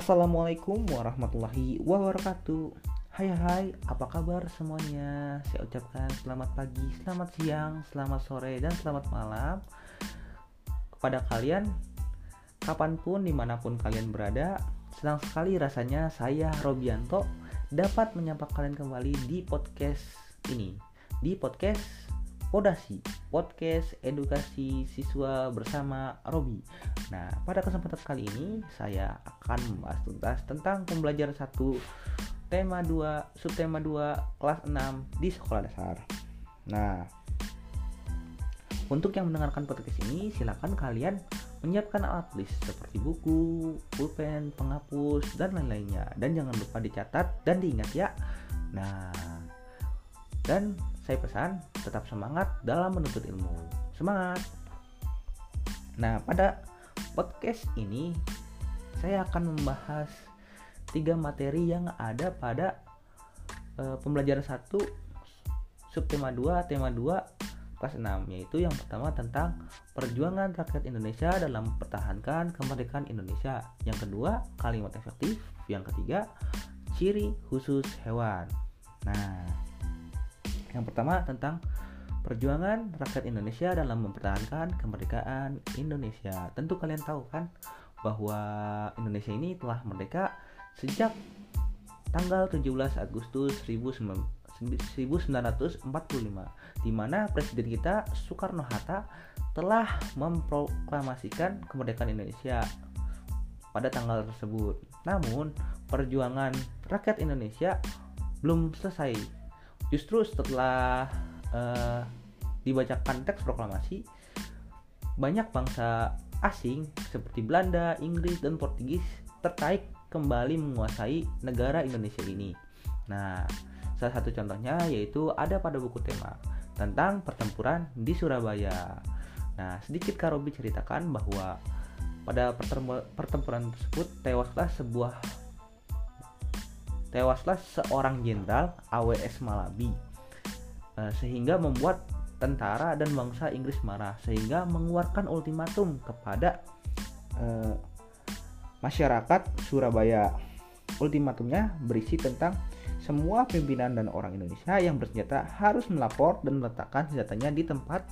Assalamualaikum warahmatullahi wabarakatuh. Hai hai, apa kabar semuanya? Saya ucapkan selamat pagi, selamat siang, selamat sore, dan selamat malam Kepada kalian, kapan pun, di mana pun kalian berada. Senang sekali rasanya saya, Robianto, dapat menyapa kalian kembali di podcast ini Di podcast Podasi, podcast edukasi siswa bersama Robi. Nah, pada kesempatan kali ini saya akan membahas tuntas tentang pembelajaran satu tema 2, subtema 2, kelas 6 di sekolah dasar. Nah, untuk yang mendengarkan podcast ini, silakan kalian menyiapkan alat tulis seperti buku, pulpen, penghapus, dan lain-lainnya. Dan jangan lupa dicatat dan diingat ya. Nah, dan saya pesan tetap semangat dalam menuntut ilmu. Semangat. Nah, pada podcast ini saya akan membahas tiga materi yang ada pada e, pembelajaran satu subtema 2, tema 2 kelas 6 yaitu yang pertama tentang perjuangan rakyat Indonesia dalam mempertahankan kemerdekaan Indonesia. Yang kedua, kalimat efektif. Yang ketiga, ciri khusus hewan. Nah, yang pertama tentang perjuangan rakyat Indonesia dalam mempertahankan kemerdekaan Indonesia. Tentu kalian tahu kan bahwa Indonesia ini telah merdeka sejak tanggal 17 Agustus 1945 di mana presiden kita Soekarno Hatta telah memproklamasikan kemerdekaan Indonesia pada tanggal tersebut. Namun, perjuangan rakyat Indonesia belum selesai Justru setelah uh, dibacakan teks proklamasi, banyak bangsa asing seperti Belanda, Inggris, dan Portugis tertarik kembali menguasai negara Indonesia ini. Nah, salah satu contohnya yaitu ada pada buku tema tentang pertempuran di Surabaya. Nah, sedikit Karobi ceritakan bahwa pada pertempuran tersebut tewaslah sebuah tewaslah seorang jenderal AWS Malabi eh, sehingga membuat tentara dan bangsa Inggris marah sehingga mengeluarkan ultimatum kepada uh, masyarakat Surabaya. Ultimatumnya berisi tentang semua pimpinan dan orang Indonesia yang bersenjata harus melapor dan meletakkan senjatanya di tempat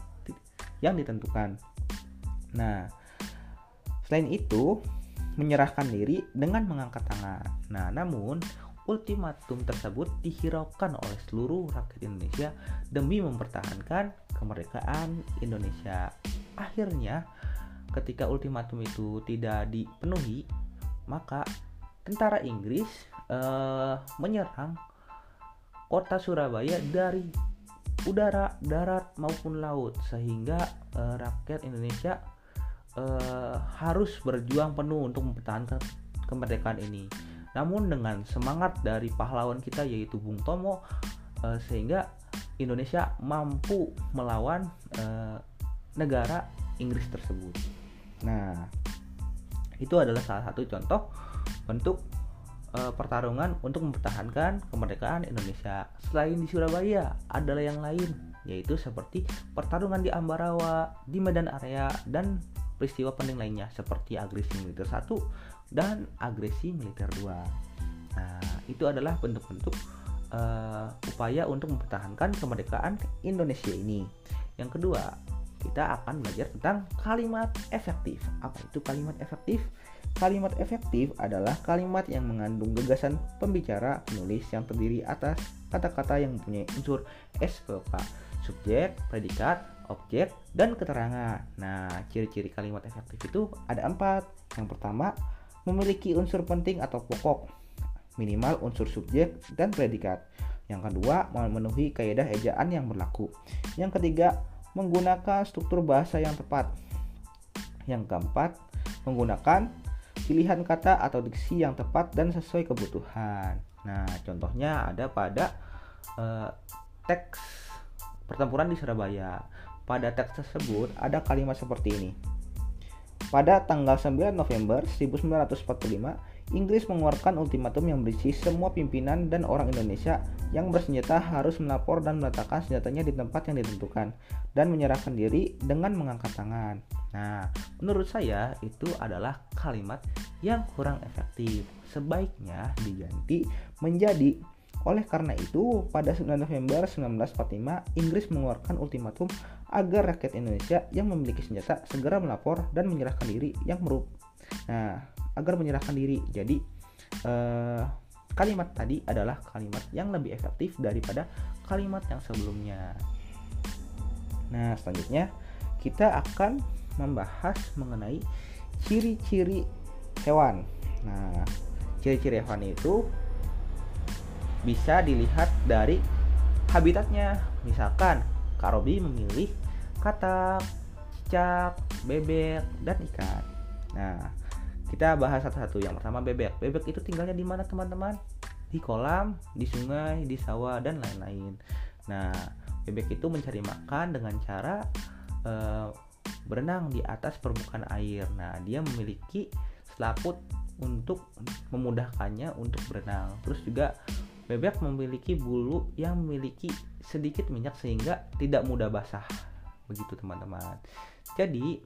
yang ditentukan. Nah, selain itu menyerahkan diri dengan mengangkat tangan. Nah, namun ultimatum tersebut dihiraukan oleh seluruh rakyat Indonesia demi mempertahankan kemerdekaan Indonesia. Akhirnya, ketika ultimatum itu tidak dipenuhi, maka tentara Inggris uh, menyerang kota Surabaya dari udara, darat maupun laut, sehingga uh, rakyat Indonesia uh, harus berjuang penuh untuk mempertahankan kemerdekaan ini namun dengan semangat dari pahlawan kita yaitu Bung Tomo uh, sehingga Indonesia mampu melawan uh, negara Inggris tersebut. Nah, itu adalah salah satu contoh bentuk uh, pertarungan untuk mempertahankan kemerdekaan Indonesia. Selain di Surabaya, adalah yang lain, yaitu seperti pertarungan di Ambarawa, di Medan Area, dan peristiwa penting lainnya seperti agresi militer 1 dan agresi militer 2. Nah, itu adalah bentuk-bentuk uh, upaya untuk mempertahankan kemerdekaan Indonesia ini. Yang kedua, kita akan belajar tentang kalimat efektif. Apa itu kalimat efektif? Kalimat efektif adalah kalimat yang mengandung gagasan pembicara penulis yang terdiri atas kata-kata yang mempunyai unsur SVK, subjek, predikat, objek, dan keterangan. Nah, ciri-ciri kalimat efektif itu ada empat. Yang pertama, memiliki unsur penting atau pokok, minimal unsur subjek dan predikat. Yang kedua, memenuhi kaidah ejaan yang berlaku. Yang ketiga, menggunakan struktur bahasa yang tepat. Yang keempat, menggunakan pilihan kata atau diksi yang tepat dan sesuai kebutuhan. Nah, contohnya ada pada uh, teks pertempuran di Surabaya. Pada teks tersebut ada kalimat seperti ini. Pada tanggal 9 November 1945, Inggris mengeluarkan ultimatum yang berisi semua pimpinan dan orang Indonesia yang bersenjata harus melapor dan meletakkan senjatanya di tempat yang ditentukan dan menyerahkan diri dengan mengangkat tangan. Nah, menurut saya itu adalah kalimat yang kurang efektif. Sebaiknya diganti menjadi oleh karena itu, pada 9 November 1945, Inggris mengeluarkan ultimatum agar rakyat Indonesia yang memiliki senjata segera melapor dan menyerahkan diri yang merup. Nah, agar menyerahkan diri. Jadi, eh, kalimat tadi adalah kalimat yang lebih efektif daripada kalimat yang sebelumnya. Nah, selanjutnya kita akan membahas mengenai ciri-ciri hewan. Nah, ciri-ciri hewan itu bisa dilihat dari habitatnya. Misalkan, Karobi memilih katak, cicak, bebek, dan ikan. Nah, kita bahas satu-satu. Yang pertama bebek. Bebek itu tinggalnya di mana teman-teman? Di kolam, di sungai, di sawah, dan lain-lain. Nah, bebek itu mencari makan dengan cara uh, berenang di atas permukaan air. Nah, dia memiliki selaput untuk memudahkannya untuk berenang. Terus juga Bebek memiliki bulu yang memiliki sedikit minyak sehingga tidak mudah basah. Begitu teman-teman. Jadi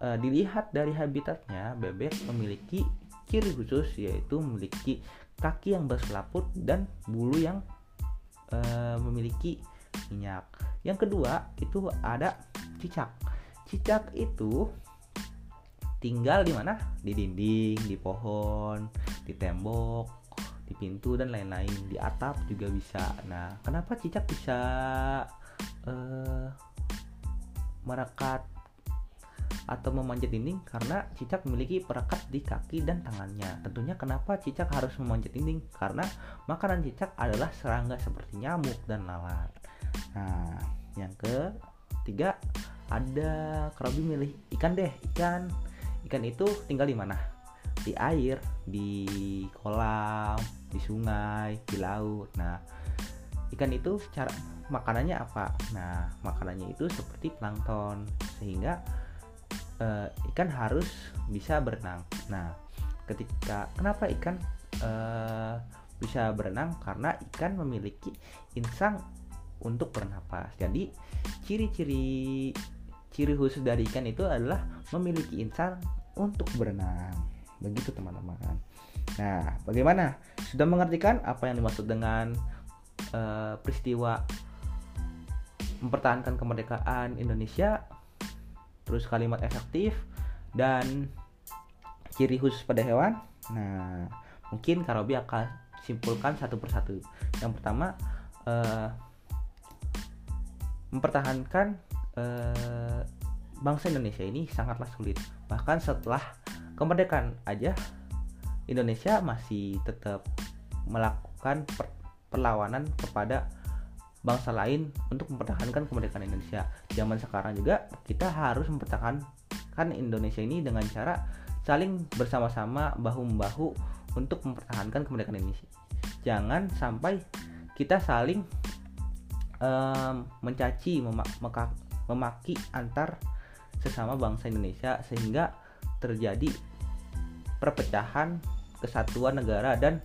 e, dilihat dari habitatnya, bebek memiliki ciri khusus yaitu memiliki kaki yang berselaput dan bulu yang e, memiliki minyak. Yang kedua itu ada cicak. Cicak itu tinggal di mana? Di dinding, di pohon, di tembok, di pintu dan lain-lain di atap juga bisa nah kenapa cicak bisa uh, merekat atau memanjat dinding karena cicak memiliki perekat di kaki dan tangannya. Tentunya kenapa cicak harus memanjat dinding? Karena makanan cicak adalah serangga seperti nyamuk dan lalat. Nah, yang ketiga ada kerabi milih ikan deh. Ikan ikan itu tinggal di mana? Di air, di kolam, di sungai di laut. Nah ikan itu cara makanannya apa? Nah makanannya itu seperti plankton sehingga uh, ikan harus bisa berenang. Nah ketika kenapa ikan uh, bisa berenang? Karena ikan memiliki insang untuk bernapas. Jadi ciri-ciri ciri khusus dari ikan itu adalah memiliki insang untuk berenang. Begitu teman-teman Nah, bagaimana? Sudah mengertikan apa yang dimaksud dengan uh, peristiwa mempertahankan kemerdekaan Indonesia? Terus kalimat efektif dan ciri khusus pada hewan. Nah, mungkin Karobi akan simpulkan satu persatu. Yang pertama, uh, mempertahankan uh, bangsa Indonesia ini sangatlah sulit. Bahkan setelah kemerdekaan aja Indonesia masih tetap melakukan per perlawanan kepada bangsa lain untuk mempertahankan kemerdekaan Indonesia. Zaman sekarang juga kita harus mempertahankan Indonesia ini dengan cara saling bersama-sama bahu-membahu untuk mempertahankan kemerdekaan Indonesia. Jangan sampai kita saling um, mencaci, memak memaki antar sesama bangsa Indonesia sehingga terjadi perpecahan kesatuan negara dan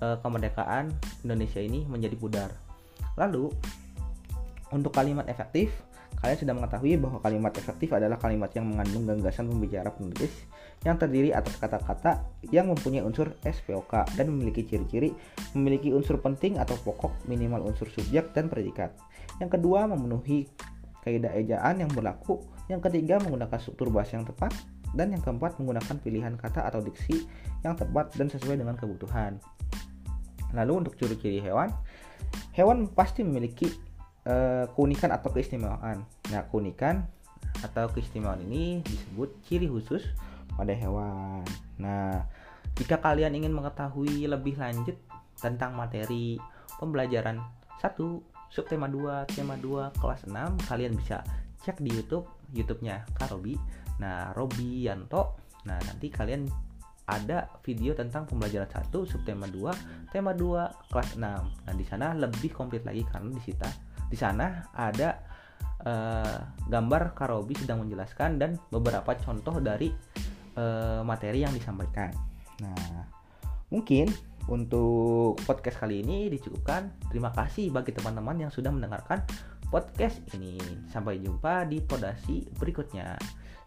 e, kemerdekaan Indonesia ini menjadi pudar. Lalu untuk kalimat efektif, kalian sudah mengetahui bahwa kalimat efektif adalah kalimat yang mengandung gagasan pembicara penulis yang terdiri atas kata-kata yang mempunyai unsur SPOK dan memiliki ciri-ciri memiliki unsur penting atau pokok minimal unsur subjek dan predikat. Yang kedua, memenuhi kaidah ejaan yang berlaku. Yang ketiga, menggunakan struktur bahasa yang tepat dan yang keempat menggunakan pilihan kata atau diksi yang tepat dan sesuai dengan kebutuhan. Lalu untuk ciri-ciri hewan, hewan pasti memiliki uh, keunikan atau keistimewaan. Nah, keunikan atau keistimewaan ini disebut ciri khusus pada hewan. Nah, jika kalian ingin mengetahui lebih lanjut tentang materi pembelajaran 1, subtema 2, tema 2, kelas 6, kalian bisa cek di YouTube, YouTube-nya Karobi Nah, Robi Yanto. Nah, nanti kalian ada video tentang pembelajaran 1 subtema 2, tema 2 kelas 6. Nah, di sana lebih komplit lagi karena di situ di sana ada uh, gambar Karobi sedang menjelaskan dan beberapa contoh dari uh, materi yang disampaikan. Nah, mungkin untuk podcast kali ini dicukupkan. Terima kasih bagi teman-teman yang sudah mendengarkan podcast ini. Sampai jumpa di podasi berikutnya.